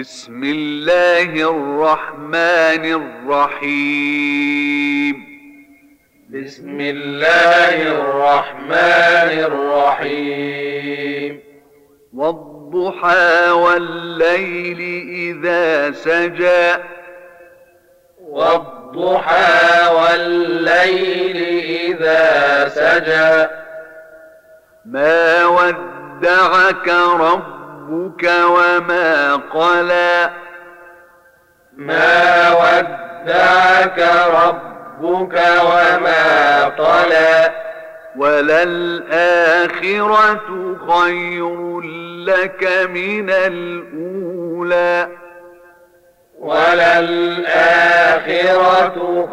بسم الله الرحمن الرحيم. بسم الله الرحمن الرحيم. والضحى والليل إذا سجى. والضحى والليل إذا سجى. ما ودعك ربك وما قلى. ما ودعك ربك وما قلى. وللآخرة خير لك من الأولى. وللآخرة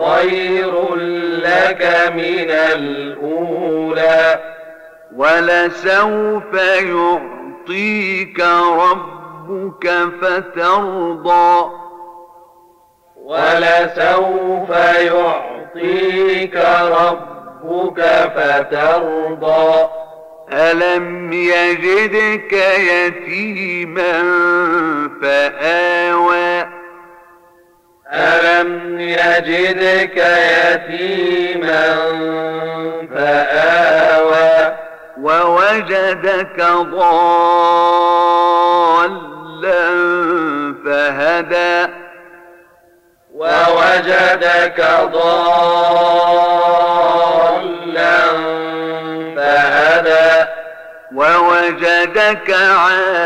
خير لك من الأولى. ولسوف يعطيك ربك فترضى. ولسوف يعطيك ربك فترضى. ألم يجدك يتيما فآوى. ألم يجدك يتيما فآوى. ووجدك ضالا ووجدك ضالا فهدى. ووجدك عائلا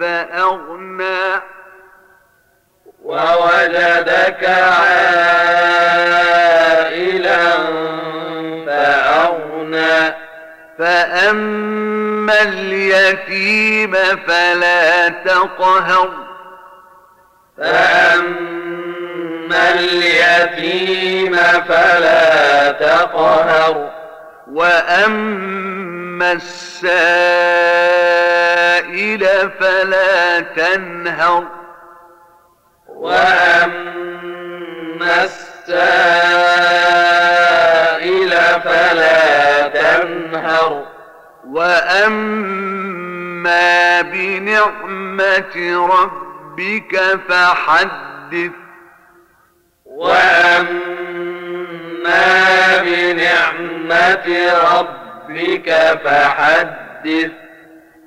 فأغنى. ووجدك عائلا فأغنى. فأما اليتيم فلا تقهر. فأما اليتيم فلا تقهر. وأما السائل فلا تنهر. وأما السائل فلا تنهر. وأما بنعمة ربك فحدث. وأما بنعمة ربك فحدث.